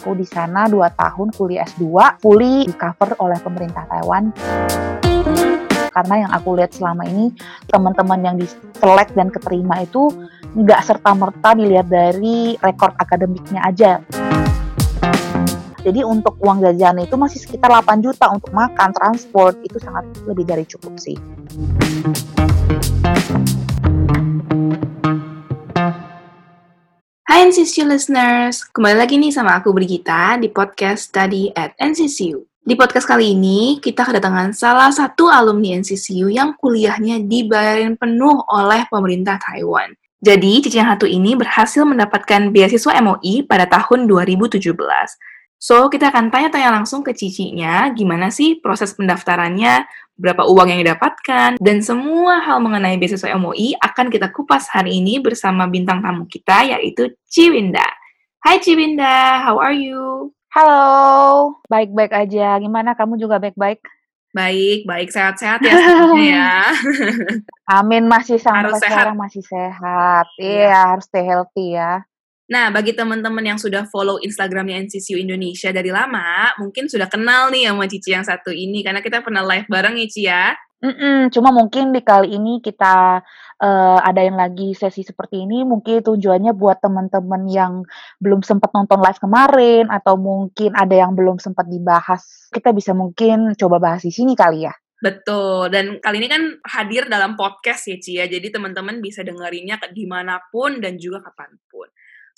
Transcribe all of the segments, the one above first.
Aku di sana 2 tahun kuliah S2, fully di cover oleh pemerintah Taiwan karena yang aku lihat selama ini teman-teman yang di select dan keterima itu nggak serta merta dilihat dari rekor akademiknya aja. Jadi untuk uang jajan itu masih sekitar 8 juta untuk makan, transport, itu sangat lebih dari cukup sih. Hai NCCU listeners, kembali lagi nih sama aku Brigita di podcast Study at NCCU. Di podcast kali ini, kita kedatangan salah satu alumni NCCU yang kuliahnya dibayarin penuh oleh pemerintah Taiwan. Jadi, Cici yang satu ini berhasil mendapatkan beasiswa MOI pada tahun 2017. So, kita akan tanya-tanya langsung ke Cicinya, gimana sih proses pendaftarannya, berapa uang yang didapatkan, dan semua hal mengenai beasiswa MOI akan kita kupas hari ini bersama bintang tamu kita, yaitu Ciwinda. Hai Ciwinda, how are you? Halo, baik-baik aja. Gimana kamu juga baik-baik? Baik, baik, sehat-sehat ya semuanya ya. Amin, masih sampai Harus sehat. sekarang masih sehat. Iya. Iya, harus stay healthy ya. Nah, bagi teman-teman yang sudah follow Instagramnya NCCU Indonesia dari lama, mungkin sudah kenal nih sama Cici yang satu ini, karena kita pernah live bareng ya, Ci ya. Mm-mm, cuma mungkin di kali ini kita eh, ada yang lagi sesi seperti ini, mungkin tujuannya buat teman-teman yang belum sempat nonton live kemarin, atau mungkin ada yang belum sempat dibahas, kita bisa mungkin coba bahas di sini kali ya. Betul, dan kali ini kan hadir dalam podcast ya, Ci ya, jadi teman-teman bisa dengerinnya di mana pun dan juga kapan pun.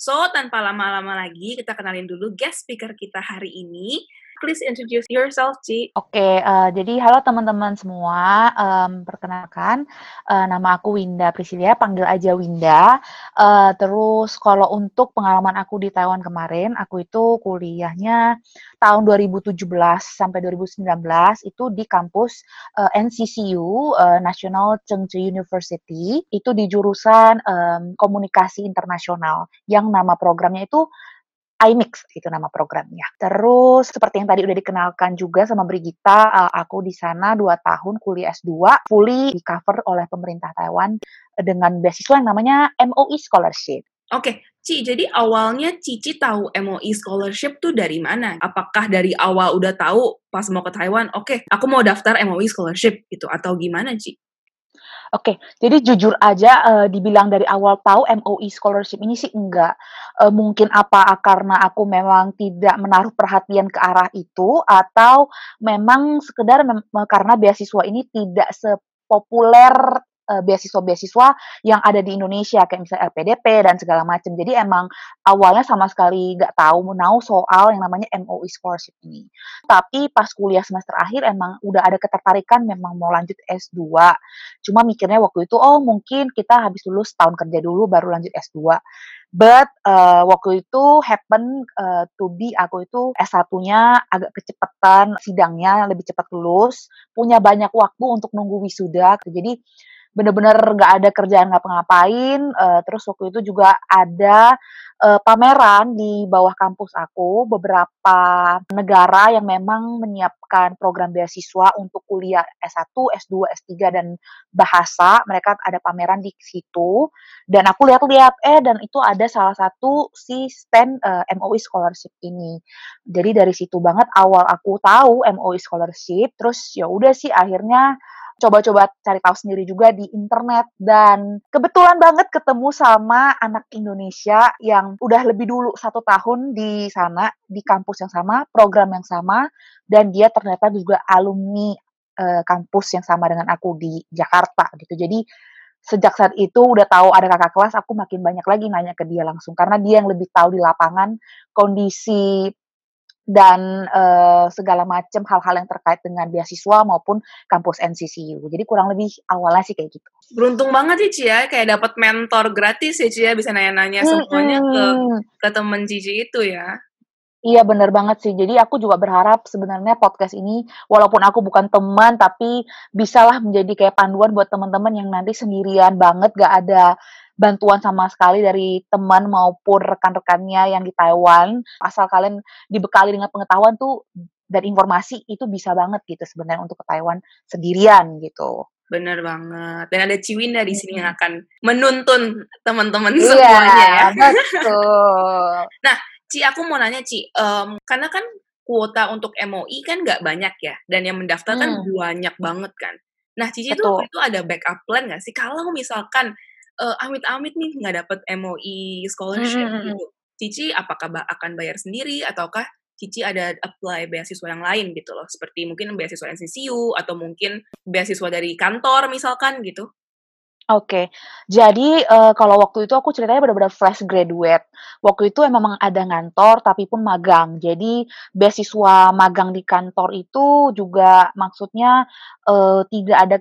So, tanpa lama-lama lagi, kita kenalin dulu guest speaker kita hari ini. Please introduce yourself, Ci. Oke, eh, jadi halo teman-teman semua. Em, perkenalkan, eh, nama aku Winda Priscilia, panggil aja Winda. Eh, terus kalau untuk pengalaman aku di Taiwan kemarin, aku itu kuliahnya tahun 2017 sampai 2019 itu di kampus eh, NCCU, eh, National Chengchi University. Itu di jurusan em, komunikasi internasional, yang nama programnya itu iMix itu nama programnya. Terus seperti yang tadi udah dikenalkan juga sama Brigita, uh, aku di sana 2 tahun kuliah S2, fully di cover oleh pemerintah Taiwan dengan beasiswa yang namanya MOE Scholarship. Oke, Ci, jadi awalnya Cici tahu MOE Scholarship tuh dari mana? Apakah dari awal udah tahu pas mau ke Taiwan, oke, aku mau daftar MOE Scholarship gitu, atau gimana, Ci? Oke, jadi jujur aja uh, dibilang dari awal tahu MOE scholarship ini sih enggak. Uh, mungkin apa karena aku memang tidak menaruh perhatian ke arah itu atau memang sekedar mem karena beasiswa ini tidak sepopuler uh, beasiswa-beasiswa yang ada di Indonesia kayak misalnya LPDP dan segala macam. Jadi emang awalnya sama sekali nggak tahu menau soal yang namanya MOE scholarship ini. Tapi pas kuliah semester akhir emang udah ada ketertarikan memang mau lanjut S2. Cuma mikirnya waktu itu, oh mungkin kita habis lulus tahun kerja dulu baru lanjut S2. But uh, waktu itu happen uh, to be aku itu S1-nya agak kecepatan sidangnya lebih cepat lulus, punya banyak waktu untuk nunggu wisuda. Jadi bener-bener nggak ada kerjaan ngapa-ngapain. Uh, terus waktu itu juga ada uh, pameran di bawah kampus aku, beberapa negara yang memang menyiapkan program beasiswa untuk kuliah S1, S2, S3 dan bahasa. Mereka ada pameran di situ dan aku lihat-lihat eh dan itu ada salah satu si stand uh, MOE scholarship ini. Jadi dari situ banget awal aku tahu MOE scholarship, terus ya udah sih akhirnya coba-coba cari tahu sendiri juga di internet. Dan kebetulan banget ketemu sama anak Indonesia yang udah lebih dulu satu tahun di sana di kampus yang sama program yang sama dan dia ternyata juga alumni uh, kampus yang sama dengan aku di Jakarta gitu. Jadi sejak saat itu udah tahu ada kakak kelas aku makin banyak lagi nanya ke dia langsung. Karena dia yang lebih tahu di lapangan kondisi dan uh, segala macam hal-hal yang terkait dengan beasiswa maupun kampus NCCU. Jadi kurang lebih awalnya sih kayak gitu. Beruntung banget sih Ci ya, kayak dapat mentor gratis ya Ci ya, bisa nanya-nanya semuanya ke ke temen Cici itu ya. Iya bener banget sih. Jadi aku juga berharap sebenarnya podcast ini walaupun aku bukan teman tapi bisalah menjadi kayak panduan buat teman-teman yang nanti sendirian banget gak ada bantuan sama sekali dari teman maupun rekan-rekannya yang di Taiwan. Asal kalian dibekali dengan pengetahuan tuh dan informasi itu bisa banget gitu sebenarnya untuk ke Taiwan sendirian gitu. Bener banget. Dan ada Ciwinda di sini yang akan menuntun teman-teman Iya, semuanya ya. betul. Nah, Ci, aku mau nanya Ci, um, karena kan kuota untuk MOI kan nggak banyak ya, dan yang mendaftar kan hmm. banyak banget kan. Nah, Cici tuh itu ada backup plan nggak sih? Kalau misalkan uh, amit-amit nih nggak dapet MOI scholarship hmm. gitu, Cici apakah akan bayar sendiri ataukah Cici ada apply beasiswa yang lain gitu loh, seperti mungkin beasiswa NCCU atau mungkin beasiswa dari kantor misalkan gitu? Oke. Jadi, uh, kalau waktu itu aku ceritanya benar-benar fresh graduate. Waktu itu memang ada ngantor, tapi pun magang. Jadi, beasiswa magang di kantor itu juga maksudnya, uh, tidak ada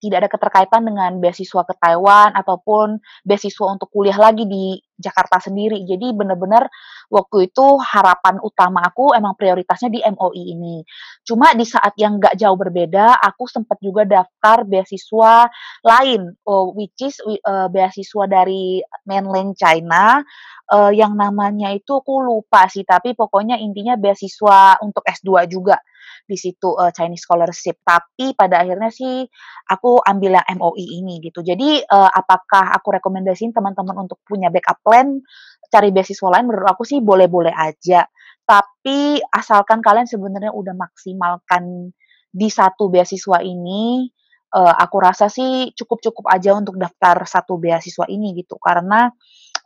tidak ada keterkaitan dengan beasiswa ke Taiwan ataupun beasiswa untuk kuliah lagi di Jakarta sendiri. Jadi benar-benar waktu itu harapan utama aku emang prioritasnya di MOI ini. Cuma di saat yang nggak jauh berbeda, aku sempat juga daftar beasiswa lain, uh, which is uh, beasiswa dari mainland China, uh, yang namanya itu aku lupa sih, tapi pokoknya intinya beasiswa untuk S2 juga di situ uh, Chinese scholarship. Tapi pada akhirnya sih aku ambil yang MOI ini gitu. Jadi uh, apakah aku rekomendasiin teman-teman untuk punya backup plan cari beasiswa lain menurut aku sih boleh-boleh aja. Tapi asalkan kalian sebenarnya udah maksimalkan di satu beasiswa ini, uh, aku rasa sih cukup-cukup aja untuk daftar satu beasiswa ini gitu. Karena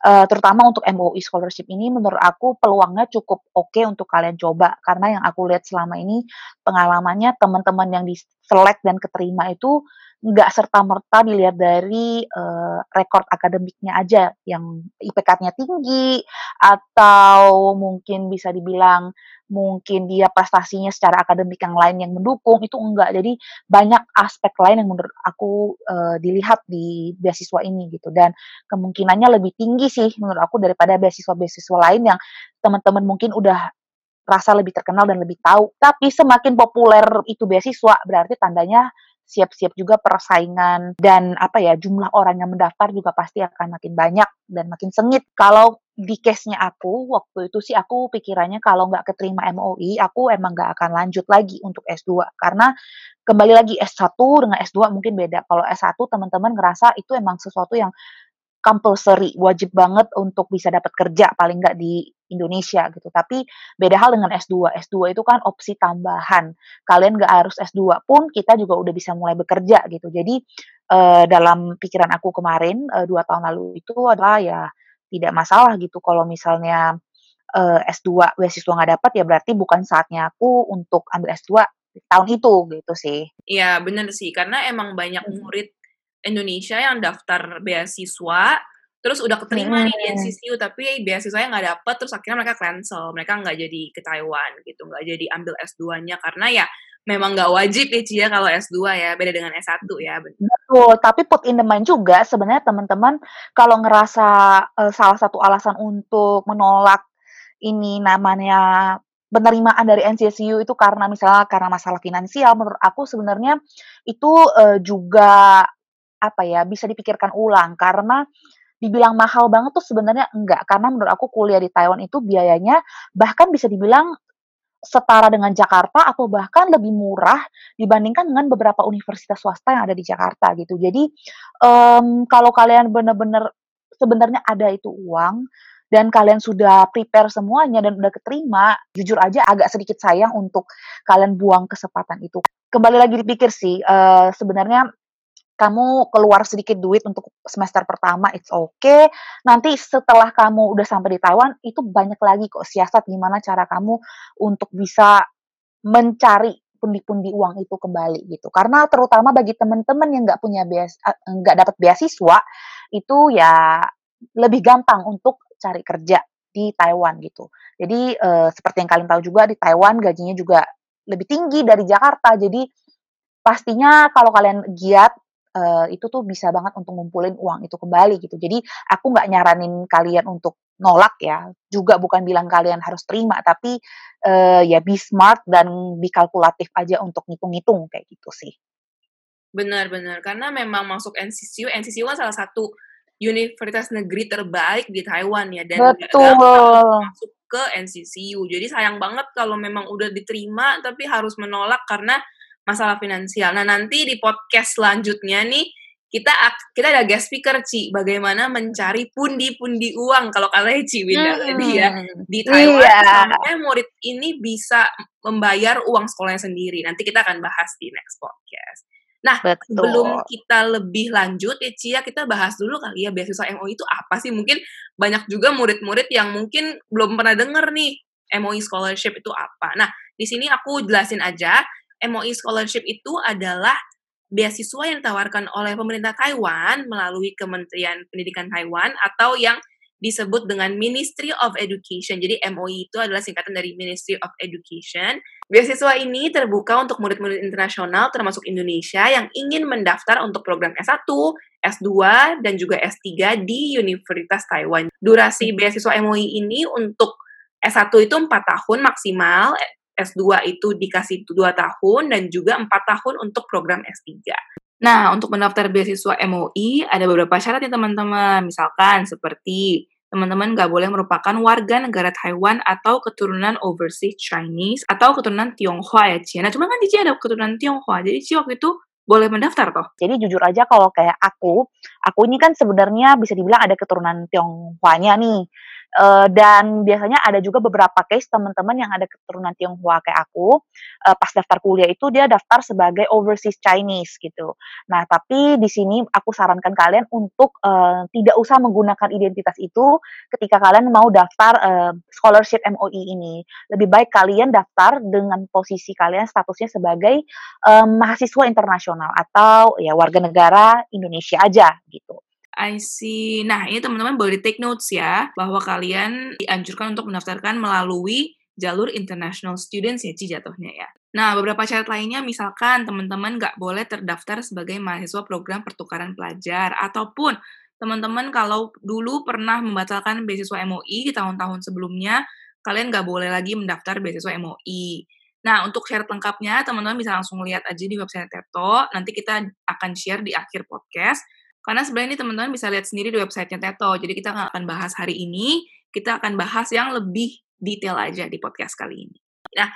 uh, terutama untuk MOE scholarship ini menurut aku peluangnya cukup oke okay untuk kalian coba karena yang aku lihat selama ini pengalamannya teman-teman yang di select dan keterima itu nggak serta merta dilihat dari uh, rekor akademiknya aja yang IPK-nya tinggi atau mungkin bisa dibilang mungkin dia prestasinya secara akademik yang lain yang mendukung itu enggak. Jadi banyak aspek lain yang menurut aku uh, dilihat di beasiswa ini gitu. Dan kemungkinannya lebih tinggi sih menurut aku daripada beasiswa-beasiswa lain yang teman-teman mungkin udah rasa lebih terkenal dan lebih tahu. Tapi semakin populer itu beasiswa berarti tandanya siap-siap juga persaingan dan apa ya jumlah orang yang mendaftar juga pasti akan makin banyak dan makin sengit. Kalau di case-nya aku waktu itu sih aku pikirannya kalau nggak keterima MOI aku emang nggak akan lanjut lagi untuk S2 karena kembali lagi S1 dengan S2 mungkin beda. Kalau S1 teman-teman ngerasa itu emang sesuatu yang compulsory, wajib banget untuk bisa dapat kerja paling nggak di Indonesia gitu. Tapi beda hal dengan S2. S2 itu kan opsi tambahan. Kalian nggak harus S2 pun kita juga udah bisa mulai bekerja gitu. Jadi uh, dalam pikiran aku kemarin uh, dua tahun lalu itu adalah ya tidak masalah gitu kalau misalnya uh, S2 beasiswa nggak dapat ya berarti bukan saatnya aku untuk ambil S2 di tahun itu gitu sih. Iya bener sih karena emang banyak hmm. murid Indonesia yang daftar beasiswa terus udah keterima hmm. nih di NCCU tapi beasiswanya nggak dapet terus akhirnya mereka cancel. Mereka nggak jadi ke Taiwan gitu nggak jadi ambil S2-nya karena ya memang nggak wajib ya Cia kalau S2 ya. Beda dengan S1 ya betul. Tapi put in the mind juga sebenarnya teman-teman kalau ngerasa uh, salah satu alasan untuk menolak ini namanya penerimaan dari NCCU itu karena misalnya karena masalah finansial menurut aku sebenarnya itu uh, juga apa ya, bisa dipikirkan ulang. Karena dibilang mahal banget tuh sebenarnya enggak, karena menurut aku kuliah di Taiwan itu biayanya bahkan bisa dibilang setara dengan Jakarta atau bahkan lebih murah dibandingkan dengan beberapa universitas swasta yang ada di Jakarta gitu. Jadi um, kalau kalian benar-benar sebenarnya ada itu uang dan kalian sudah prepare semuanya dan udah keterima, jujur aja agak sedikit sayang untuk kalian buang kesempatan itu. Kembali lagi dipikir sih, uh, sebenarnya kamu keluar sedikit duit untuk semester pertama, it's okay. Nanti setelah kamu udah sampai di Taiwan, itu banyak lagi kok siasat gimana cara kamu untuk bisa mencari pundi-pundi uang itu kembali gitu. Karena terutama bagi teman-teman yang nggak punya bias, eh, nggak dapat beasiswa, itu ya lebih gampang untuk cari kerja di Taiwan gitu. Jadi uh, seperti yang kalian tahu juga di Taiwan gajinya juga lebih tinggi dari Jakarta. Jadi pastinya kalau kalian giat uh, itu tuh bisa banget untuk ngumpulin uang itu kembali gitu. Jadi aku nggak nyaranin kalian untuk nolak ya, juga bukan bilang kalian harus terima, tapi uh, ya be smart dan be kalkulatif aja untuk ngitung-ngitung kayak gitu sih. Benar-benar, karena memang masuk NCCU, NCCU kan salah satu universitas negeri terbaik di Taiwan ya, dan Betul. masuk ke NCCU. Jadi sayang banget kalau memang udah diterima tapi harus menolak karena masalah finansial. Nah, nanti di podcast selanjutnya nih kita kita ada guest speaker Ci bagaimana mencari pundi-pundi uang kalau kalian Ci Winda hmm. tadi ya di Taiwan iya. sampai murid ini bisa membayar uang sekolahnya sendiri. Nanti kita akan bahas di next podcast. Nah, Betul. sebelum kita lebih lanjut ya Cia, kita bahas dulu kali ya beasiswa MOI itu apa sih? Mungkin banyak juga murid-murid yang mungkin belum pernah denger nih MOI scholarship itu apa. Nah, di sini aku jelasin aja, MOI scholarship itu adalah beasiswa yang ditawarkan oleh pemerintah Taiwan melalui Kementerian Pendidikan Taiwan atau yang disebut dengan Ministry of Education. Jadi MOE itu adalah singkatan dari Ministry of Education. Beasiswa ini terbuka untuk murid-murid internasional termasuk Indonesia yang ingin mendaftar untuk program S1, S2, dan juga S3 di Universitas Taiwan. Durasi beasiswa MOE ini untuk S1 itu 4 tahun maksimal, S2 itu dikasih 2 tahun, dan juga 4 tahun untuk program S3. Nah, untuk mendaftar beasiswa MOI ada beberapa syarat ya teman-teman. Misalkan seperti teman-teman nggak boleh merupakan warga negara Taiwan atau keturunan overseas Chinese atau keturunan Tionghoa ya Cia. Nah, cuma kan di Cia ada keturunan Tionghoa. Jadi Cia waktu itu boleh mendaftar toh. Jadi jujur aja kalau kayak aku, aku ini kan sebenarnya bisa dibilang ada keturunan Tionghoanya nih. Uh, dan biasanya ada juga beberapa case teman-teman yang ada keturunan Tionghoa kayak aku, uh, pas daftar kuliah itu dia daftar sebagai overseas Chinese gitu. Nah, tapi di sini aku sarankan kalian untuk uh, tidak usah menggunakan identitas itu ketika kalian mau daftar uh, scholarship MOE ini. Lebih baik kalian daftar dengan posisi kalian statusnya sebagai uh, mahasiswa internasional atau ya warga negara Indonesia aja gitu. I see. Nah, ini teman-teman boleh take notes ya, bahwa kalian dianjurkan untuk mendaftarkan melalui jalur international students ya, Ci jatuhnya ya. Nah, beberapa syarat lainnya, misalkan teman-teman nggak boleh terdaftar sebagai mahasiswa program pertukaran pelajar, ataupun teman-teman kalau dulu pernah membatalkan beasiswa MOI di tahun-tahun sebelumnya, kalian nggak boleh lagi mendaftar beasiswa MOI. Nah, untuk syarat lengkapnya, teman-teman bisa langsung lihat aja di website Teto. Nanti kita akan share di akhir podcast. Karena sebenarnya ini teman-teman bisa lihat sendiri di websitenya Teto. Jadi kita nggak akan bahas hari ini, kita akan bahas yang lebih detail aja di podcast kali ini. Nah,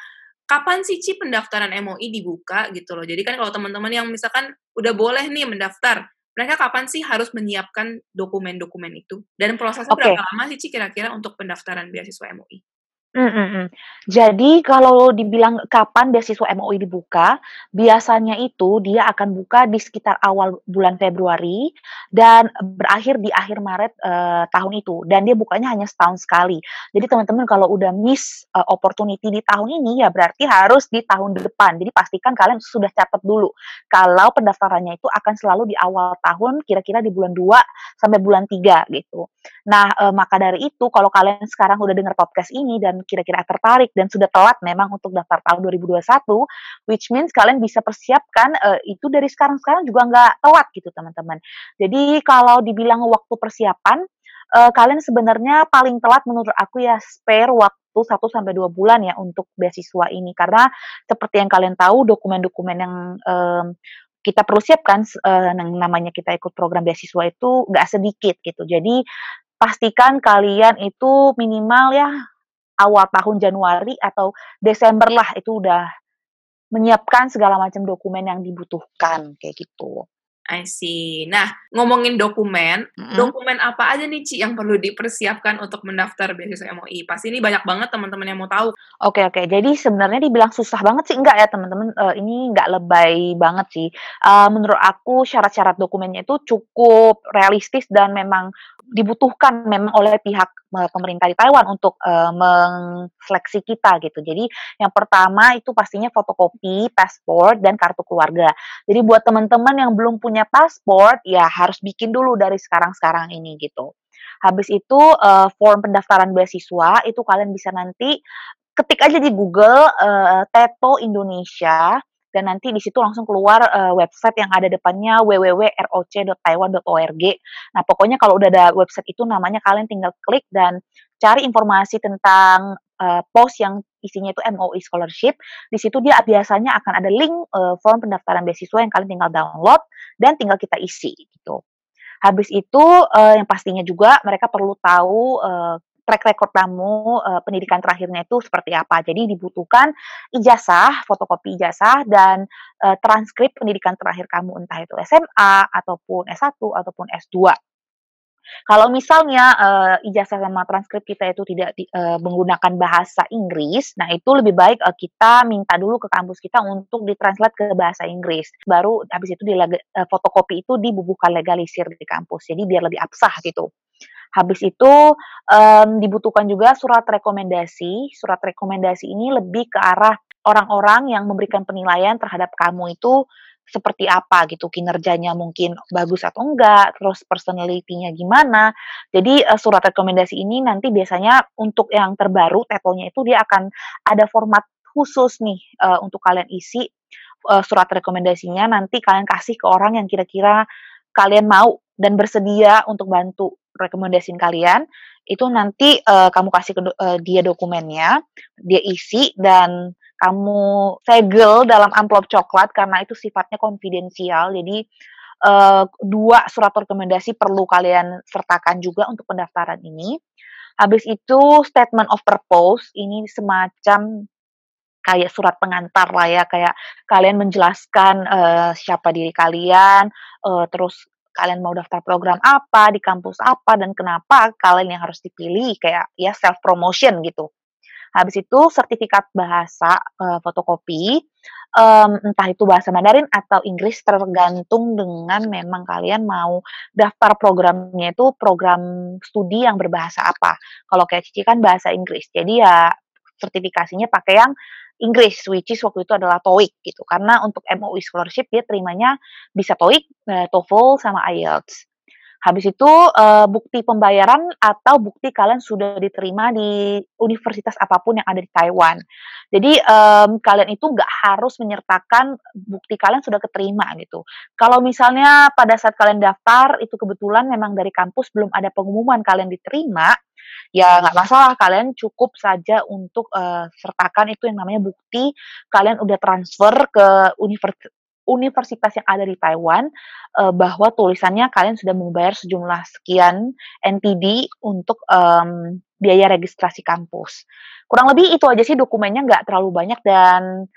kapan sih Ci pendaftaran MOI dibuka gitu loh. Jadi kan kalau teman-teman yang misalkan udah boleh nih mendaftar, mereka kapan sih harus menyiapkan dokumen-dokumen itu? Dan prosesnya okay. berapa lama sih Ci kira-kira untuk pendaftaran beasiswa MOI? Mm, mm Jadi kalau dibilang kapan beasiswa MOI dibuka, biasanya itu dia akan buka di sekitar awal bulan Februari dan berakhir di akhir Maret uh, tahun itu. Dan dia bukanya hanya setahun sekali. Jadi teman-teman kalau udah miss uh, opportunity di tahun ini ya berarti harus di tahun depan. Jadi pastikan kalian sudah catat dulu. Kalau pendaftarannya itu akan selalu di awal tahun, kira-kira di bulan 2 sampai bulan 3 gitu. Nah, uh, maka dari itu kalau kalian sekarang udah dengar podcast ini dan kira-kira tertarik dan sudah telat memang untuk daftar tahun 2021, which means kalian bisa persiapkan uh, itu dari sekarang-sekarang juga nggak telat gitu teman-teman. Jadi kalau dibilang waktu persiapan, uh, kalian sebenarnya paling telat menurut aku ya spare waktu 1 sampai 2 bulan ya untuk beasiswa ini karena seperti yang kalian tahu dokumen-dokumen yang um, kita perlu siapkan uh, yang namanya kita ikut program beasiswa itu nggak sedikit gitu. Jadi pastikan kalian itu minimal ya awal tahun Januari atau Desember lah itu udah menyiapkan segala macam dokumen yang dibutuhkan kayak gitu. I see. Nah, ngomongin dokumen, mm-hmm. dokumen apa aja nih Ci yang perlu dipersiapkan untuk mendaftar beasiswa MOI? Pasti ini banyak banget teman-teman yang mau tahu. Oke okay, oke. Okay. Jadi sebenarnya dibilang susah banget sih enggak ya teman-teman? Uh, ini enggak lebay banget sih. Uh, menurut aku syarat-syarat dokumennya itu cukup realistis dan memang dibutuhkan memang oleh pihak pemerintah di Taiwan untuk uh, mengseleksi kita gitu. Jadi yang pertama itu pastinya fotokopi, paspor dan kartu keluarga. Jadi buat teman-teman yang belum punya paspor ya harus bikin dulu dari sekarang-sekarang ini gitu. Habis itu uh, form pendaftaran beasiswa itu kalian bisa nanti ketik aja di Google uh, Teto Indonesia dan nanti di situ langsung keluar uh, website yang ada depannya www.roc.taiwan.org. Nah, pokoknya kalau udah ada website itu namanya kalian tinggal klik dan cari informasi tentang uh, post yang isinya itu MOE scholarship. Di situ dia biasanya akan ada link uh, form pendaftaran beasiswa yang kalian tinggal download dan tinggal kita isi gitu. Habis itu uh, yang pastinya juga mereka perlu tahu uh, track record kamu uh, pendidikan terakhirnya itu seperti apa. Jadi dibutuhkan ijazah, fotokopi ijazah dan uh, transkrip pendidikan terakhir kamu entah itu SMA ataupun S1 ataupun S2. Kalau misalnya uh, ijazah sama transkrip kita itu tidak uh, menggunakan bahasa Inggris, nah itu lebih baik uh, kita minta dulu ke kampus kita untuk ditranslate ke bahasa Inggris. Baru habis itu di uh, fotokopi itu dibubuhkan legalisir di kampus. Jadi biar lebih absah gitu. Habis itu um, dibutuhkan juga surat rekomendasi. Surat rekomendasi ini lebih ke arah orang-orang yang memberikan penilaian terhadap kamu itu seperti apa gitu kinerjanya mungkin bagus atau enggak, terus personality-nya gimana. Jadi uh, surat rekomendasi ini nanti biasanya untuk yang terbaru titelnya itu dia akan ada format khusus nih uh, untuk kalian isi uh, surat rekomendasinya nanti kalian kasih ke orang yang kira-kira kalian mau dan bersedia untuk bantu rekomendasiin kalian itu nanti uh, kamu kasih ke uh, dia dokumennya, dia isi dan kamu segel dalam amplop coklat karena itu sifatnya konfidensial. Jadi uh, dua surat rekomendasi perlu kalian sertakan juga untuk pendaftaran ini. Habis itu statement of purpose ini semacam kayak surat pengantar lah ya, kayak kalian menjelaskan uh, siapa diri kalian, uh, terus kalian mau daftar program apa, di kampus apa, dan kenapa kalian yang harus dipilih, kayak ya self promotion gitu. Habis itu sertifikat bahasa uh, fotokopi, um, entah itu bahasa Mandarin atau Inggris tergantung dengan memang kalian mau daftar programnya itu program studi yang berbahasa apa. Kalau kayak Cici kan bahasa Inggris, jadi ya sertifikasinya pakai yang Inggris, which is waktu itu adalah TOEIC gitu. Karena untuk MOE scholarship dia terimanya bisa TOEIC, uh, TOEFL sama IELTS. Habis itu uh, bukti pembayaran atau bukti kalian sudah diterima di universitas apa pun yang ada di Taiwan. Jadi um, kalian itu nggak harus menyertakan bukti kalian sudah keterima gitu. Kalau misalnya pada saat kalian daftar itu kebetulan memang dari kampus belum ada pengumuman kalian diterima, ya nggak masalah kalian cukup saja untuk uh, sertakan itu yang namanya bukti kalian udah transfer ke universitas universitas yang ada di Taiwan uh, bahwa tulisannya kalian sudah membayar sejumlah sekian NTD untuk um, biaya registrasi kampus. Kurang lebih itu aja sih dokumennya nggak terlalu banyak dan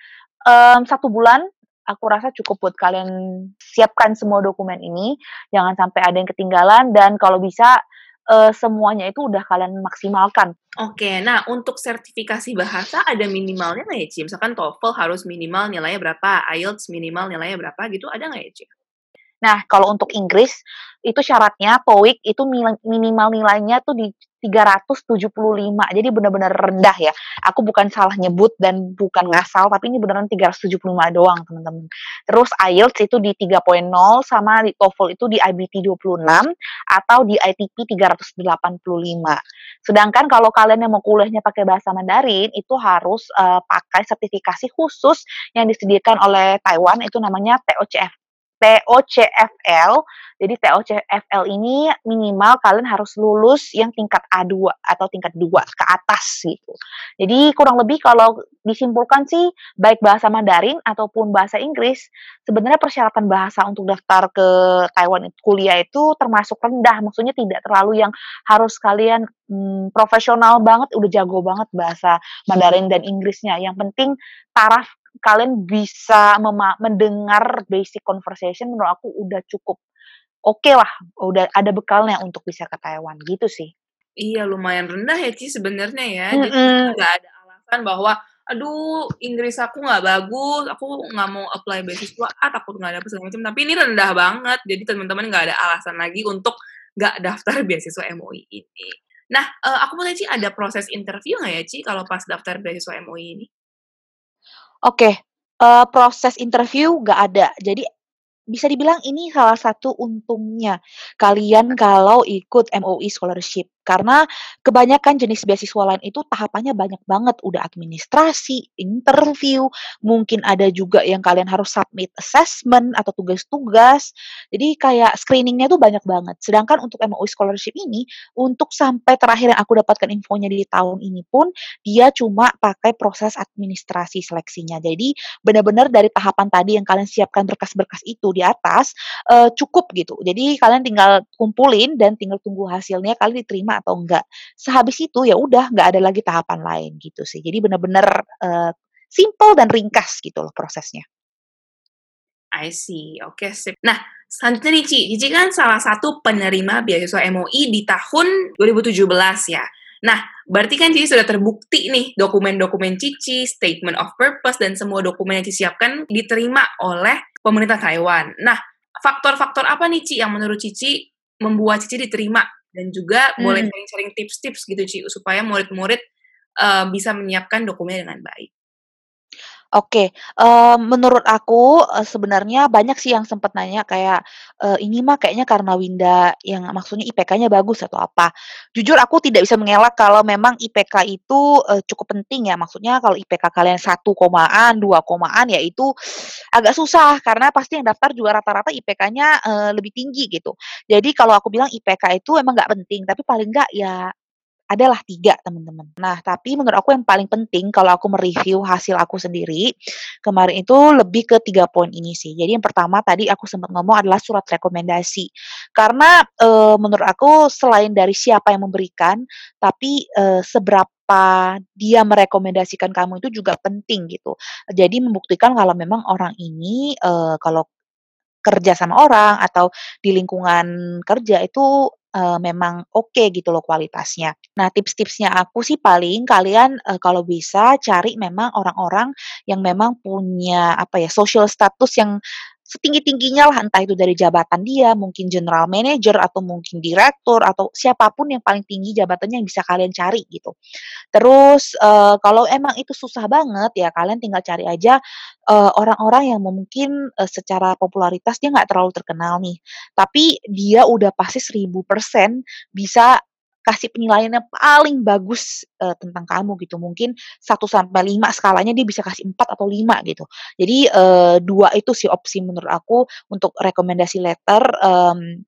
um, satu bulan aku rasa cukup buat kalian siapkan semua dokumen ini. Jangan sampai ada yang ketinggalan dan kalau bisa uh, semuanya itu udah kalian maksimalkan. Oke, nah untuk sertifikasi bahasa ada minimalnya nggak ya, Ci? Misalkan TOEFL harus minimal nilainya berapa, IELTS minimal nilainya berapa gitu, ada nggak ya, Ci? Nah, kalau untuk Inggris itu syaratnya TOEIC itu minimal nilainya tuh di 375. Jadi benar-benar rendah ya. Aku bukan salah nyebut dan bukan ngasal, tapi ini beneran 375 doang, teman-teman. Terus IELTS itu di 3.0 sama di TOEFL itu di IBT 26 atau di ITP 385. Sedangkan kalau kalian yang mau kuliahnya pakai bahasa Mandarin itu harus uh, pakai sertifikasi khusus yang disediakan oleh Taiwan itu namanya TOCF TOCFL. Jadi TOCFL ini minimal kalian harus lulus yang tingkat A2 atau tingkat 2 ke atas gitu. Jadi kurang lebih kalau disimpulkan sih baik bahasa Mandarin ataupun bahasa Inggris sebenarnya persyaratan bahasa untuk daftar ke Taiwan kuliah itu termasuk rendah. Maksudnya tidak terlalu yang harus kalian hmm, profesional banget, udah jago banget bahasa Mandarin dan Inggrisnya. Yang penting taraf kalian bisa mendengar basic conversation menurut aku udah cukup oke okay lah, udah ada bekalnya untuk bisa ke Taiwan gitu sih. Iya lumayan rendah ya Ci sebenarnya ya. Mm. Jadi nggak ada alasan bahwa aduh Inggris aku nggak bagus, aku nggak mau apply beasiswa, ah takut nggak dapet segala macam. Tapi ini rendah banget, jadi teman-teman nggak ada alasan lagi untuk nggak daftar beasiswa MOI ini. Nah, uh, aku mau tanya Ci, ada proses interview nggak ya Ci kalau pas daftar beasiswa MOI ini? Oke, uh, proses interview nggak ada. Jadi bisa dibilang ini salah satu untungnya kalian kalau ikut MOE scholarship. Karena kebanyakan jenis beasiswa lain itu tahapannya banyak banget, udah administrasi, interview, mungkin ada juga yang kalian harus submit assessment atau tugas-tugas. Jadi kayak screeningnya tuh banyak banget. Sedangkan untuk MOE scholarship ini, untuk sampai terakhir yang aku dapatkan infonya di tahun ini pun, dia cuma pakai proses administrasi seleksinya. Jadi benar-benar dari tahapan tadi yang kalian siapkan berkas-berkas itu di atas, uh, cukup gitu. Jadi kalian tinggal kumpulin dan tinggal tunggu hasilnya, kalian diterima atau enggak. Sehabis itu ya udah nggak ada lagi tahapan lain gitu sih. Jadi bener-bener uh, simple dan ringkas gitu loh prosesnya. I see. Oke, sip. Nah, selanjutnya nih Ci. Cici kan salah satu penerima beasiswa MOI di tahun 2017 ya. Nah, berarti kan Cici sudah terbukti nih dokumen-dokumen Cici, statement of purpose, dan semua dokumen yang Cici siapkan diterima oleh pemerintah Taiwan. Nah, faktor-faktor apa nih Ci yang menurut Cici membuat Cici diterima? Dan juga hmm. boleh sharing-sharing tips-tips gitu Ci, supaya murid-murid uh, bisa menyiapkan dokumen dengan baik. Oke, menurut aku, sebenarnya banyak sih yang sempat nanya kayak, "Ini mah kayaknya karena Winda yang maksudnya IPK-nya bagus atau apa?" Jujur aku tidak bisa mengelak kalau memang IPK itu, eee, cukup penting ya, maksudnya kalau IPK kalian 1 komaan, 2 komaan, ya itu agak susah karena pasti yang daftar juga rata-rata IPK-nya, eee, lebih tinggi gitu. Jadi kalau aku bilang IPK itu emang nggak penting, tapi paling nggak ya adalah tiga teman-teman. Nah, tapi menurut aku yang paling penting kalau aku mereview hasil aku sendiri, kemarin itu lebih ke tiga poin ini sih. Jadi yang pertama tadi aku sempat ngomong adalah surat rekomendasi. Karena e, menurut aku selain dari siapa yang memberikan, tapi e, seberapa dia merekomendasikan kamu itu juga penting gitu. Jadi membuktikan kalau memang orang ini e, kalau kerja sama orang atau di lingkungan kerja itu uh, memang oke okay gitu loh kualitasnya. Nah, tips-tipsnya aku sih paling kalian uh, kalau bisa cari memang orang-orang yang memang punya apa ya, social status yang setinggi-tingginya lah entah itu dari jabatan dia, mungkin general manager atau mungkin direktur atau siapa pun yang paling tinggi jabatannya yang bisa kalian cari gitu. Terus uh, kalau emang itu susah banget ya kalian tinggal cari aja orang orang-orang yang mungkin uh, secara popularitas dia nggak terlalu terkenal nih, tapi dia udah pasti 1000% bisa kasih penilaian yang paling bagus uh, tentang kamu gitu. Mungkin 1 sampai 5 skalanya dia bisa kasih 4 atau 5 gitu. Jadi uh, dua itu sih opsi menurut aku untuk rekomendasi letter um,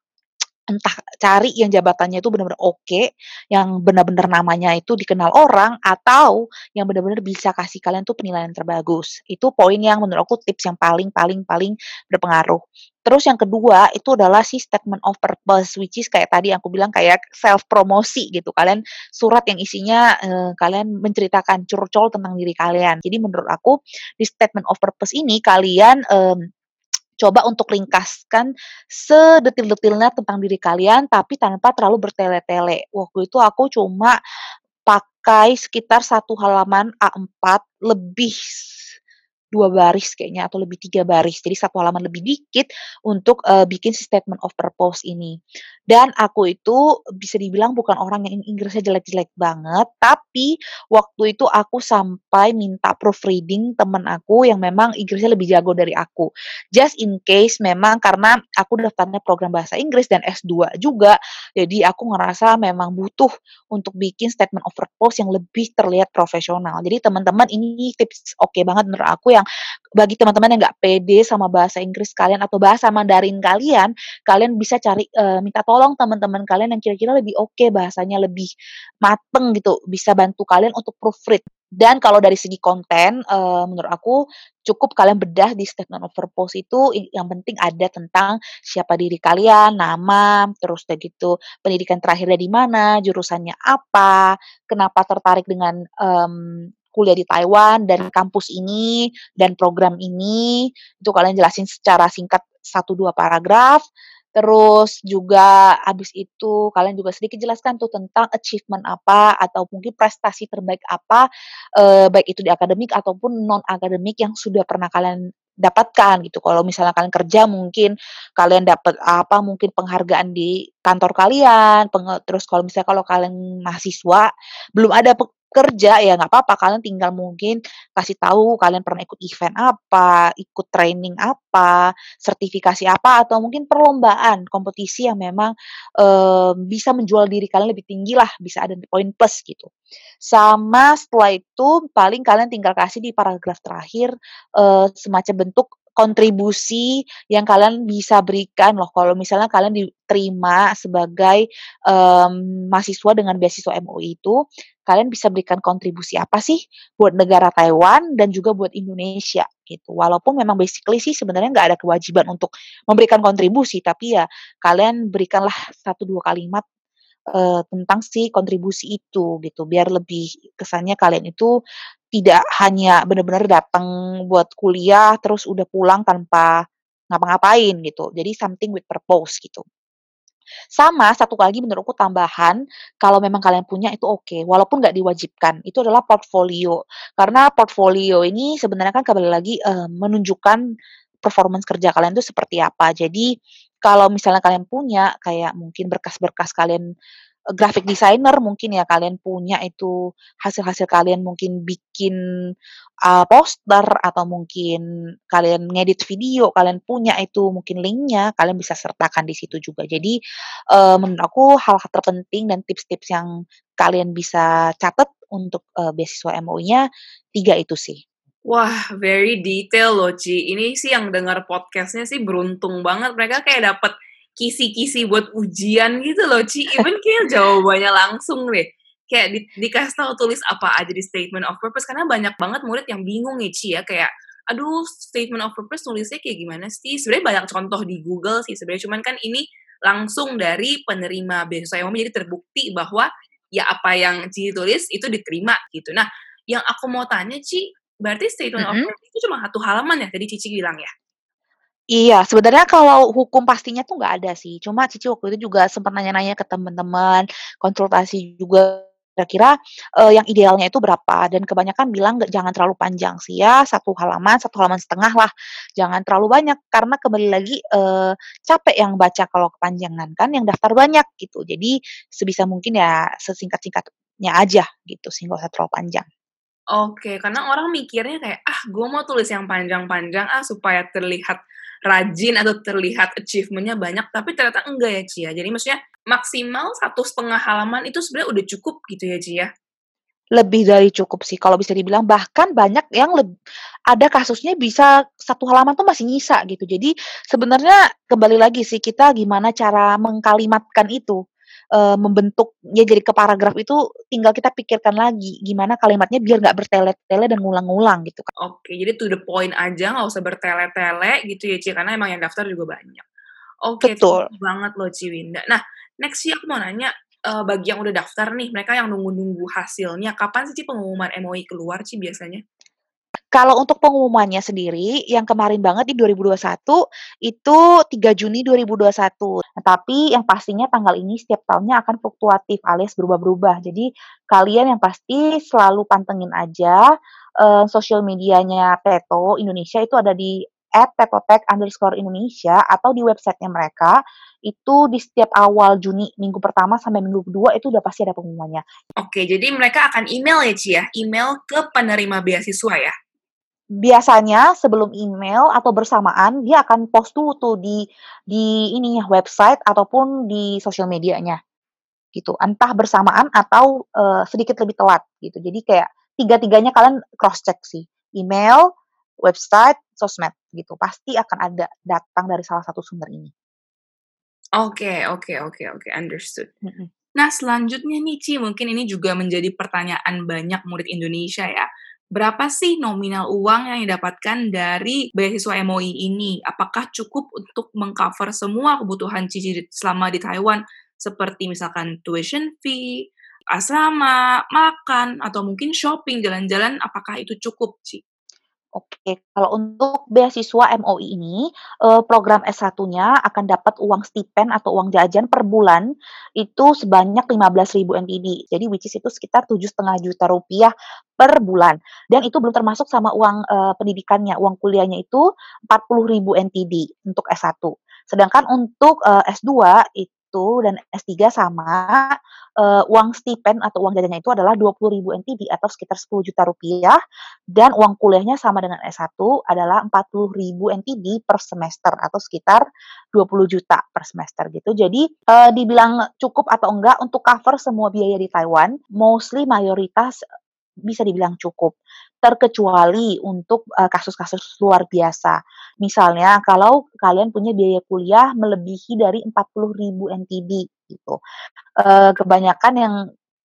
entah cari yang jabatannya itu benar-benar oke, yang benar-benar namanya itu dikenal orang, atau yang benar-benar bisa kasih kalian tuh penilaian terbagus. Itu poin yang menurut aku tips yang paling paling paling berpengaruh. Terus yang kedua itu adalah si statement of purpose, which is kayak tadi aku bilang kayak self promosi gitu. Kalian surat yang isinya eh, kalian menceritakan curcol tentang diri kalian. Jadi menurut aku di statement of purpose ini kalian eh, coba untuk ringkaskan sedetil-detilnya tentang diri kalian, tapi tanpa terlalu bertele-tele. Waktu itu aku cuma pakai sekitar satu halaman A4 lebih dua baris kayaknya atau lebih tiga baris. Jadi satu halaman lebih dikit untuk uh, bikin si statement of purpose ini. Dan aku itu bisa dibilang bukan orang yang Inggrisnya jelek-jelek banget, tapi waktu itu aku sampai minta proofreading temen aku yang memang Inggrisnya lebih jago dari aku. Just in case memang karena aku daftarnya program bahasa Inggris dan S2 juga, jadi aku ngerasa memang butuh untuk bikin statement of purpose yang lebih terlihat profesional. Jadi teman-teman ini tips oke okay banget menurut aku yang bagi teman-teman yang nggak pede sama bahasa Inggris kalian atau bahasa Mandarin kalian, kalian bisa cari uh, minta tolong teman-teman kalian yang kira-kira lebih oke okay, bahasanya lebih mateng gitu, bisa bantu kalian untuk proofread. Dan kalau dari segi konten, uh, menurut aku cukup kalian bedah di statement of purpose itu yang penting ada tentang siapa diri kalian, nama, terus udah gitu pendidikan terakhirnya di mana, jurusannya apa, kenapa tertarik dengan um, kuliah di Taiwan dan kampus ini dan program ini itu kalian jelasin secara singkat satu dua paragraf Terus juga habis itu kalian juga sedikit jelaskan tuh tentang achievement apa atau mungkin prestasi terbaik apa, eh, baik itu di akademik ataupun non akademik yang sudah pernah kalian dapatkan gitu. Kalau misalnya kalian kerja mungkin kalian dapat apa, mungkin penghargaan di kantor kalian, terus kalau misalnya kalau kalian mahasiswa belum ada kerja ya nggak apa-apa kalian tinggal mungkin kasih tahu kalian pernah ikut event apa, ikut training apa, sertifikasi apa atau mungkin perlombaan kompetisi yang memang uh, bisa menjual diri kalian lebih tinggi lah, bisa ada poin plus gitu. Sama setelah itu paling kalian tinggal kasih di paragraf terakhir uh, semacam bentuk kontribusi yang kalian bisa berikan loh kalau misalnya kalian diterima sebagai um, mahasiswa dengan beasiswa MUI itu kalian bisa berikan kontribusi apa sih buat negara Taiwan dan juga buat Indonesia gitu. Walaupun memang basically sih sebenarnya nggak ada kewajiban untuk memberikan kontribusi, tapi ya kalian berikanlah satu dua kalimat uh, tentang si kontribusi itu gitu, biar lebih kesannya kalian itu tidak hanya benar-benar datang buat kuliah terus udah pulang tanpa ngapa-ngapain gitu. Jadi something with purpose gitu. Sama satu lagi menurutku tambahan, kalau memang kalian punya itu oke, walaupun nggak diwajibkan, itu adalah portfolio. Karena portfolio ini sebenarnya kan kembali lagi, uh, menunjukkan performance kerja kalian itu seperti apa. Jadi, kalau misalnya kalian punya kayak mungkin berkas-berkas kalian graphic designer mungkin ya kalian punya itu hasil-hasil kalian mungkin bikin, uh, poster atau mungkin kalian ngedit video, kalian punya itu mungkin linknya, kalian bisa sertakan di situ juga. Jadi, uh, menurut aku hal-hal terpenting dan tips-tips yang kalian bisa catat untuk, uh, beasiswa MOE-nya 3 itu sih. Wah, very detail loh, Ci. Ini sih yang dengar podcastnya sih beruntung banget. Mereka kayak dapet kisi-kisi buat ujian gitu loh, Ci. Even kayak jawabannya langsung deh. Kayak di, dikasih tahu tulis apa aja di statement of purpose karena banyak banget murid yang bingung nih, Ci ya kayak aduh statement of purpose nulisnya kayak gimana sih? Sebenarnya banyak contoh di Google sih sebenarnya cuman kan ini langsung dari penerima beasiswa yang jadi terbukti bahwa ya apa yang Ci tulis itu diterima gitu. Nah, yang aku mau tanya Ci, berarti statement mm -hmm. of purpose itu cuma satu halaman ya tadi Cici bilang ya? Iya, sebenarnya kalau hukum pastinya tuh nggak ada sih. Cuma Cici waktu itu juga sempat nanya-nanya ke teman-teman, konsultasi juga kira-kira, uh, yang idealnya itu berapa, dan kebanyakan bilang nggak jangan terlalu panjang sih ya, satu halaman, satu halaman setengah lah, jangan terlalu banyak. Karena kembali lagi, uh, capek yang baca kalau kepanjangan kan, yang daftar banyak gitu. Jadi sebisa mungkin ya sesingkat-singkatnya aja gitu sih, nggak usah terlalu panjang. Oke, karena orang mikirnya kayak, "Ah, gue mau tulis yang panjang-panjang ah, supaya terlihat rajin atau terlihat achievement-nya banyak." Tapi ternyata enggak ya, Cia. Jadi maksudnya maksimal satu setengah halaman itu sebenarnya udah cukup gitu ya, Cia? Lebih dari cukup sih kalau bisa dibilang, bahkan banyak yang leb ada kasusnya bisa satu halaman tuh masih nyisa gitu. Jadi sebenarnya kembali lagi sih kita gimana cara mengkalimatkan itu uh, membentuknya jadi ke paragraf itu tinggal kita pikirkan lagi gimana kalimatnya biar nggak bertele-tele dan ngulang-ngulang gitu kan. Oke, jadi to the point aja nggak usah bertele-tele gitu ya Ci, karena emang yang daftar juga banyak. Oke, Betul. banget loh Ci Winda. Nah, next sih aku mau nanya, uh, bagi yang udah daftar nih, mereka yang nunggu-nunggu hasilnya, kapan sih Ci pengumuman MOI keluar Ci biasanya? Kalau untuk pengumumannya sendiri, yang kemarin banget di 2021, itu 3 Juni 2021. Nah, tapi yang pastinya tanggal ini setiap tahunnya akan fluktuatif alias berubah-berubah. Jadi kalian yang pasti selalu pantengin aja uh, sosial medianya Teto Indonesia itu ada di @tetotek underscore Indonesia atau di websitenya mereka itu di setiap awal Juni minggu pertama sampai minggu kedua itu udah pasti ada pengumumannya. Oke, jadi mereka akan email ya Ci ya, email ke penerima beasiswa ya? Biasanya sebelum email atau bersamaan dia akan post dulu tuh di di ini website ataupun di sosial medianya. Gitu. Entah bersamaan atau uh, sedikit lebih telat gitu. Jadi kayak tiga-tiganya kalian cross check sih. Email website sosmed gitu. Pasti akan ada datang dari salah satu sumber ini. Oke okay, oke okay, oke okay, oke. Okay. understood. Mm -hmm. nah selanjutnya nih Ci mungkin ini juga menjadi pertanyaan banyak murid Indonesia ya berapa sih nominal uang yang didapatkan dari beasiswa MOI ini? Apakah cukup untuk mengcover semua kebutuhan Cici selama di Taiwan seperti misalkan tuition fee, asrama, makan, atau mungkin shopping, jalan-jalan, apakah itu cukup, Ci? Oke, kalau untuk beasiswa MOI ini, uh, program S1-nya akan dapat uang stipen atau uang jajan per bulan itu sebanyak 15.000 NTD. Jadi which is itu sekitar tujuh setengah juta rupiah per bulan. Dan itu belum termasuk sama uang uh, pendidikannya, uang kuliahnya itu 40.000 NTD untuk S1. Sedangkan untuk uh, S2 itu itu dan S3 sama, uh, uang stipen atau uang jajannya itu adalah 20.000 NTD atau sekitar 10 juta rupiah, dan uang kuliahnya sama dengan S1 adalah 40.000 NTD per semester atau sekitar 20 juta per semester gitu. Jadi, uh, dibilang cukup atau enggak untuk cover semua biaya di Taiwan, mostly mayoritas bisa dibilang cukup terkecuali untuk kasus-kasus luar biasa. Misalnya kalau kalian punya biaya kuliah melebihi dari 40.000 NTD gitu. Uh, kebanyakan yang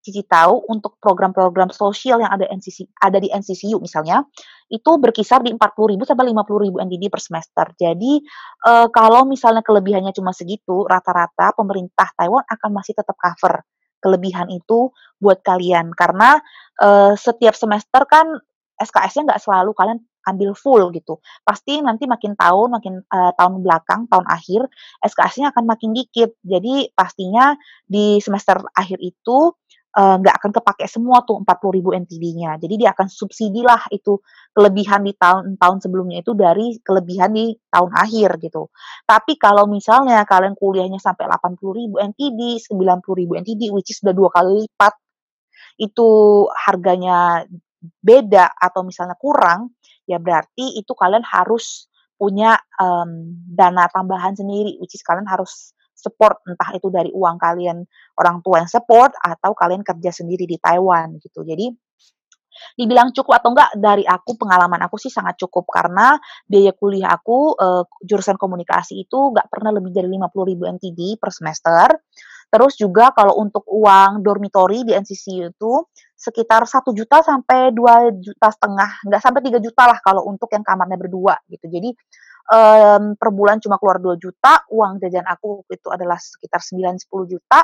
Cici tahu untuk program-program sosial yang ada NCC ada di NCCU misalnya, itu berkisar di 40.000 sampai 50.000 NTD per semester. Jadi, uh, kalau misalnya kelebihannya cuma segitu, rata-rata pemerintah Taiwan akan masih tetap cover kelebihan itu buat kalian. Karena, uh, setiap semester kan SKS-nya nggak selalu kalian ambil full gitu. Pasti nanti makin tahun, makin uh, tahun belakang, tahun akhir, SKS-nya akan makin dikit. Jadi pastinya di semester akhir itu uh, nggak akan kepake semua tuh 40.000 NTD-nya. Jadi dia akan subsidi lah itu kelebihan di tahun-tahun sebelumnya itu dari kelebihan di tahun akhir gitu. Tapi kalau misalnya kalian kuliahnya sampai 80.000 NTD, 90.000 NTD, which is udah dua kali lipat, itu harganya beda atau misalnya kurang, ya berarti itu kalian harus punya um, dana tambahan sendiri, which is kalian harus support entah itu dari uang kalian orang tua yang support atau kalian kerja sendiri di Taiwan gitu. Jadi dibilang cukup atau enggak dari aku pengalaman aku sih sangat cukup karena biaya kuliah aku uh, jurusan komunikasi itu enggak pernah lebih dari 50.000 NTD per semester. Terus juga kalau untuk uang dormitory di NCC itu sekitar satu juta sampai dua juta setengah, nggak sampai tiga juta lah kalau untuk yang kamarnya berdua gitu. Jadi um, per bulan cuma keluar 2 juta, uang jajan aku itu adalah sekitar 9-10 juta.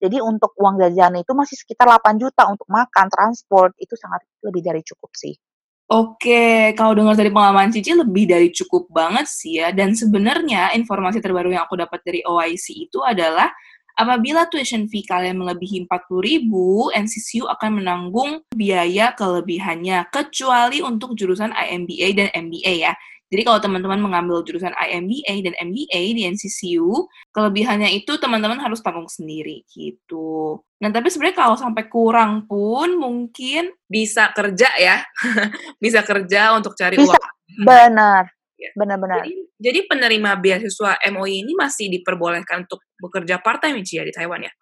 Jadi untuk uang jajan itu masih sekitar 8 juta untuk makan, transport, itu sangat lebih dari cukup sih. Oke, kalau dengar dari pengalaman Cici lebih dari cukup banget sih ya. Dan sebenarnya informasi terbaru yang aku dapat dari OIC itu adalah apabila tuition fee kalian melebihi 40.000, NCCU akan menanggung biaya kelebihannya kecuali untuk jurusan IMBA dan MBA ya. Jadi kalau teman-teman mengambil jurusan IMBA dan MBA di NCCU, kelebihannya itu teman-teman harus tanggung sendiri gitu. Nah, tapi sebenarnya kalau sampai kurang pun mungkin bisa kerja ya. bisa kerja untuk cari bisa. uang. Benar. Ya. Benar-benar. Jadi, jadi penerima beasiswa MOI ini masih diperbolehkan untuk bekerja part-time ya di Taiwan ya?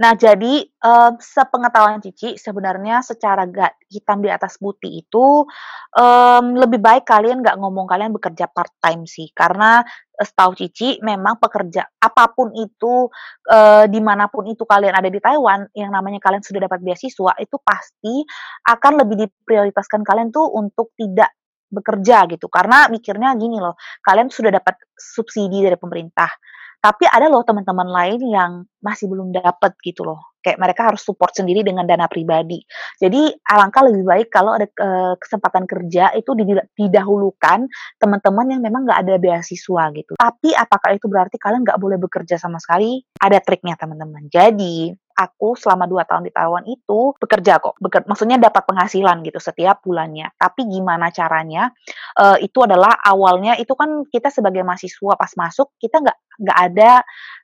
Nah, jadi um, sepengetahuan Cici, sebenarnya secara gak hitam di atas putih itu um, lebih baik kalian nggak ngomong kalian bekerja part time sih, karena uh, setahu Cici memang pekerja apa pun itu uh, di mana pun itu kalian ada di Taiwan, yang namanya kalian sudah dapat beasiswa itu pasti akan lebih diprioritaskan kalian tuh untuk tidak bekerja gitu, karena mikirnya gini loh, kalian sudah dapat subsidi dari pemerintah. Tapi ada loh teman-teman lain yang masih belum dapat gitu loh. Kayak mereka harus support sendiri dengan dana pribadi. Jadi alangkah lebih baik kalau ada uh, kesempatan kerja itu didahulukan teman-teman yang memang nggak ada beasiswa gitu. Tapi apakah itu berarti kalian nggak boleh bekerja sama sekali? Ada triknya teman-teman. Jadi aku selama dua tahun di Taiwan itu bekerja kok. Beker, maksudnya dapat penghasilan gitu setiap bulannya. Tapi gimana caranya? Uh, itu adalah awalnya itu kan kita sebagai mahasiswa pas masuk kita nggak nggak ada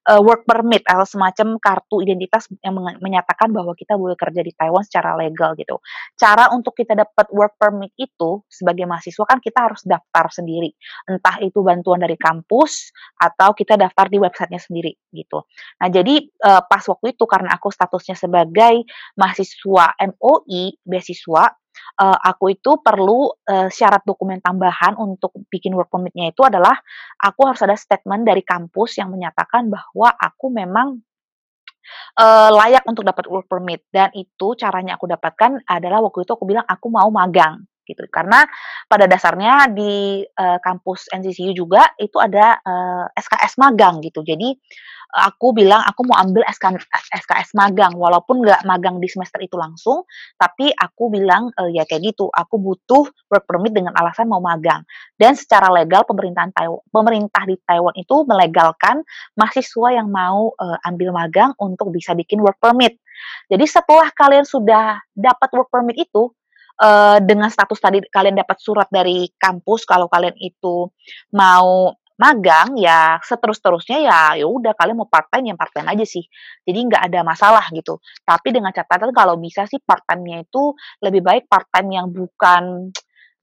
uh, work permit atau semacam kartu identitas yang menyatakan bahwa kita boleh kerja di Taiwan secara legal gitu. Cara untuk kita dapat work permit itu sebagai mahasiswa kan kita harus daftar sendiri. Entah itu bantuan dari kampus atau kita daftar di websitenya sendiri gitu. Nah jadi uh, pas waktu itu karena aku statusnya sebagai mahasiswa MOI beasiswa uh, aku itu perlu uh, syarat dokumen tambahan untuk bikin work permit-nya itu adalah aku harus ada statement dari kampus yang menyatakan bahwa aku memang uh, layak untuk dapat work permit. Dan itu caranya aku dapatkan adalah waktu itu aku bilang aku mau magang gitu. Karena pada dasarnya di uh, kampus NCCU juga itu ada uh, SKS magang gitu. Jadi aku bilang aku mau ambil SK, SKS magang. Walaupun nggak magang di semester itu langsung tapi aku bilang e, ya kayak gitu aku butuh work permit dengan alasan mau magang. Dan secara legal pemerintahan Taiwan pemerintah di Taiwan itu melegalkan mahasiswa yang mau e, ambil magang untuk bisa bikin work permit. Jadi setelah kalian sudah dapat work permit itu uh, dengan status tadi kalian dapat surat dari kampus kalau kalian itu mau magang ya seterus-terusnya ya ya udah kalian mau part time ya part time aja sih. Jadi nggak ada masalah gitu. Tapi dengan catatan kalau bisa sih part time-nya itu lebih baik part time yang bukan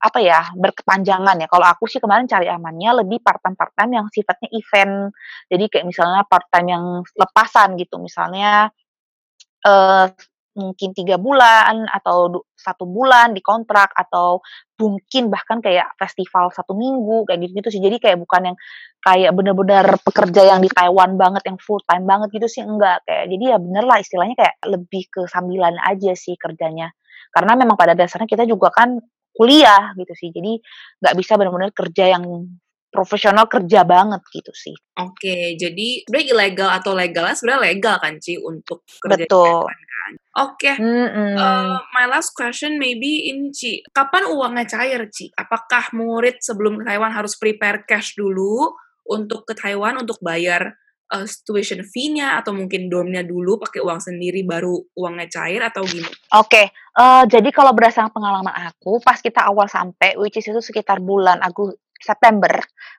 apa ya berkepanjangan ya. Kalau aku sih kemarin cari amannya lebih part time part time yang sifatnya event. Jadi kayak misalnya part time yang lepasan gitu. Misalnya uh, mungkin tiga bulan atau satu bulan di kontrak atau mungkin bahkan kayak festival satu minggu kayak gitu gitu sih jadi kayak bukan yang kayak benar-benar pekerja yang di Taiwan banget yang full time banget gitu sih enggak kayak jadi ya bener lah istilahnya kayak lebih ke sambilan aja sih kerjanya karena memang pada dasarnya kita juga kan kuliah gitu sih jadi nggak bisa benar-benar kerja yang profesional kerja banget gitu sih. Oke, jadi sebenarnya ilegal atau legalnya sebenarnya legal kan Ci untuk kerja Betul. Di Taiwan, kan. Oke, okay. uh, my last question maybe ini Ci, kapan uangnya cair Ci? Apakah murid sebelum ke Taiwan harus prepare cash dulu untuk ke Taiwan untuk bayar uh, tuition fee-nya atau mungkin dormnya dulu pakai uang sendiri baru uangnya cair atau gimana? Oke, okay. uh, jadi kalau berdasarkan pengalaman aku, pas kita awal sampai, which is itu sekitar bulan Agustus September.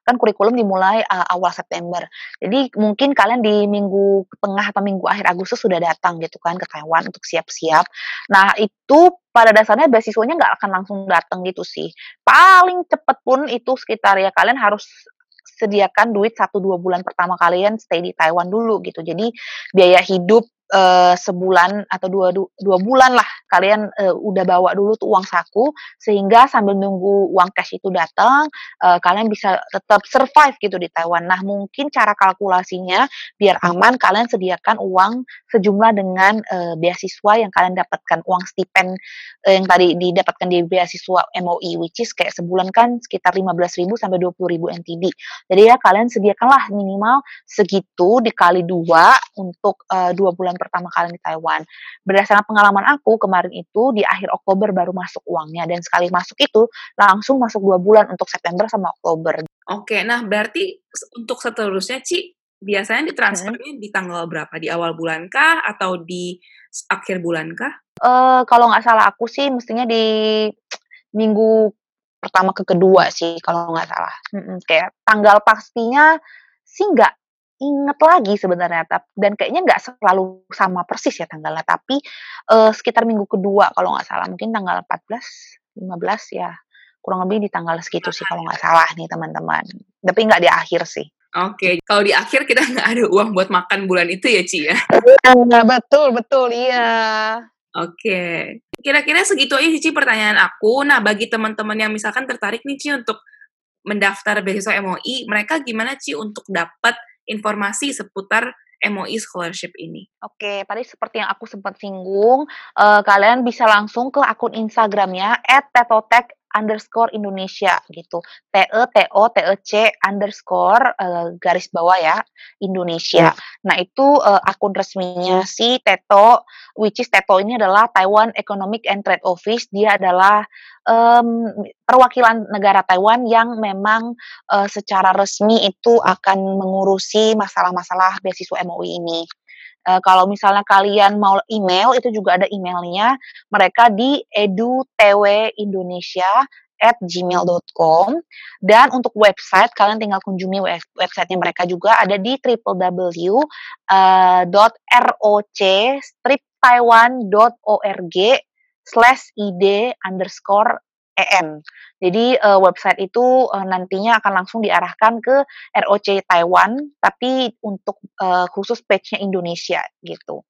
Kan kurikulum dimulai uh, awal September. Jadi mungkin kalian di minggu tengah atau minggu akhir Agustus sudah datang gitu kan ke Taiwan untuk siap-siap. Nah itu pada dasarnya beasiswanya nggak akan langsung datang gitu sih. Paling cepet pun itu sekitar ya kalian harus sediakan duit satu dua bulan pertama kalian stay di Taiwan dulu gitu. Jadi biaya hidup uh, sebulan atau dua, dua bulan lah kalian uh, udah bawa dulu tuh uang saku sehingga sambil nunggu uang cash itu datang uh, kalian bisa tetap survive gitu di Taiwan. Nah mungkin cara kalkulasinya biar aman kalian sediakan uang sejumlah dengan uh, beasiswa yang kalian dapatkan uang stipend uh, yang tadi didapatkan di beasiswa MOE which is kayak sebulan kan sekitar 15.000 sampai 20.000 NTD. Jadi ya kalian sediakanlah minimal segitu dikali dua untuk uh, dua bulan pertama kali di Taiwan. Berdasarkan pengalaman aku kemarin itu di akhir Oktober baru masuk uangnya dan sekali masuk itu langsung masuk dua bulan untuk September sama Oktober. Oke, nah berarti untuk seterusnya Ci biasanya ditransfernya hmm. di tanggal berapa? Di awal bulan kah atau di akhir bulan kah? Uh, kalau nggak salah aku sih mestinya di minggu pertama ke kedua sih kalau nggak salah. Hmm, kayak tanggal pastinya sih nggak inget lagi sebenarnya dan kayaknya nggak selalu sama persis ya tanggalnya tapi uh, sekitar minggu kedua kalau nggak salah mungkin tanggal 14 15 ya kurang lebih di tanggal segitu sih kalau nggak salah nih teman-teman tapi nggak di akhir sih Oke, okay. kalau di akhir kita nggak ada uang buat makan bulan itu ya Ci ya? Iya, betul, betul, iya. Oke, okay. kira-kira segitu aja sih Ci pertanyaan aku. Nah, bagi teman-teman yang misalkan tertarik nih Ci untuk mendaftar beasiswa MOI, mereka gimana Ci untuk dapat informasi seputar MOE scholarship ini. Oke, tadi seperti yang aku sempat singgung, uh, kalian bisa langsung ke akun Instagramnya @tetotek underscore Indonesia gitu. T E T O T E C underscore uh, garis bawah ya Indonesia. Ya. Nah itu uh, akun resminya si Teto, which is Teto ini adalah Taiwan Economic and Trade Office. Dia adalah um, perwakilan negara Taiwan yang memang uh, secara resmi itu akan mengurusi masalah-masalah beasiswa MOI ini. Uh, kalau misalnya kalian mau email, itu juga ada emailnya. Mereka di edutwindonesia at gmail.com dan untuk website kalian tinggal kunjungi web websitenya mereka juga ada di www.roc-taiwan.org slash id underscore en. Jadi uh, website itu uh, nantinya akan langsung diarahkan ke ROC Taiwan, tapi untuk uh, khusus page-nya Indonesia gitu.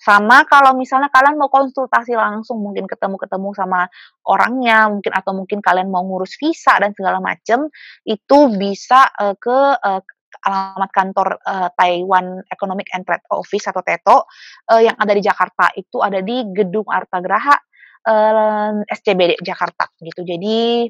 Sama kalau misalnya kalian mau konsultasi langsung, mungkin ketemu-ketemu sama orangnya, mungkin atau mungkin kalian mau ngurus visa dan segala macam, itu bisa uh, ke uh, alamat kantor uh, Taiwan Economic and Trade Office atau TETO uh, yang ada di Jakarta. Itu ada di Gedung Artagraha uh, SCBD Jakarta gitu. Jadi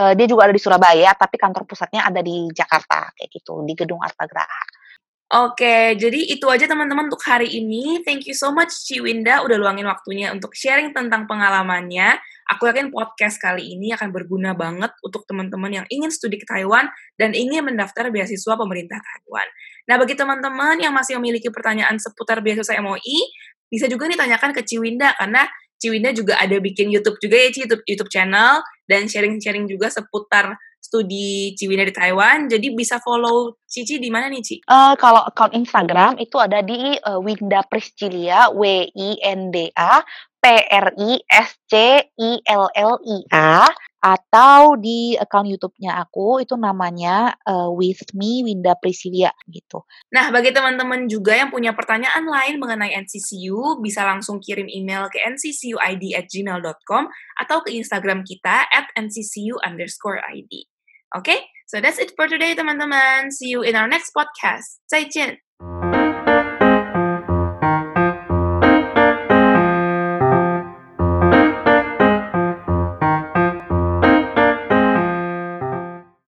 uh, dia juga ada di Surabaya, tapi kantor pusatnya ada di Jakarta kayak gitu di Gedung Artagraha. Oke, jadi itu aja teman-teman untuk hari ini. Thank you so much Ciwinda udah luangin waktunya untuk sharing tentang pengalamannya. Aku yakin podcast kali ini akan berguna banget untuk teman-teman yang ingin studi ke Taiwan dan ingin mendaftar beasiswa pemerintah Taiwan. Nah, bagi teman-teman yang masih memiliki pertanyaan seputar beasiswa MOI, bisa juga nih tanyakan ke Ciwinda karena Ciwinda juga ada bikin YouTube juga ya, Ci, YouTube, YouTube channel dan sharing-sharing juga seputar studi Ciwinda di Taiwan. Jadi bisa follow Cici di mana nih, Ci? Uh, kalau account Instagram itu ada di uh, Winda Priscilia, W I N D A P R I S C I L L I A atau di account YouTube-nya aku itu namanya uh, With Me Winda Priscilia gitu. Nah, bagi teman-teman juga yang punya pertanyaan lain mengenai NCCU, bisa langsung kirim email ke nccuid@gmail.com atau ke Instagram kita at nccu id. Oke, okay? so that's it for today teman-teman. See you in our next podcast. 再见。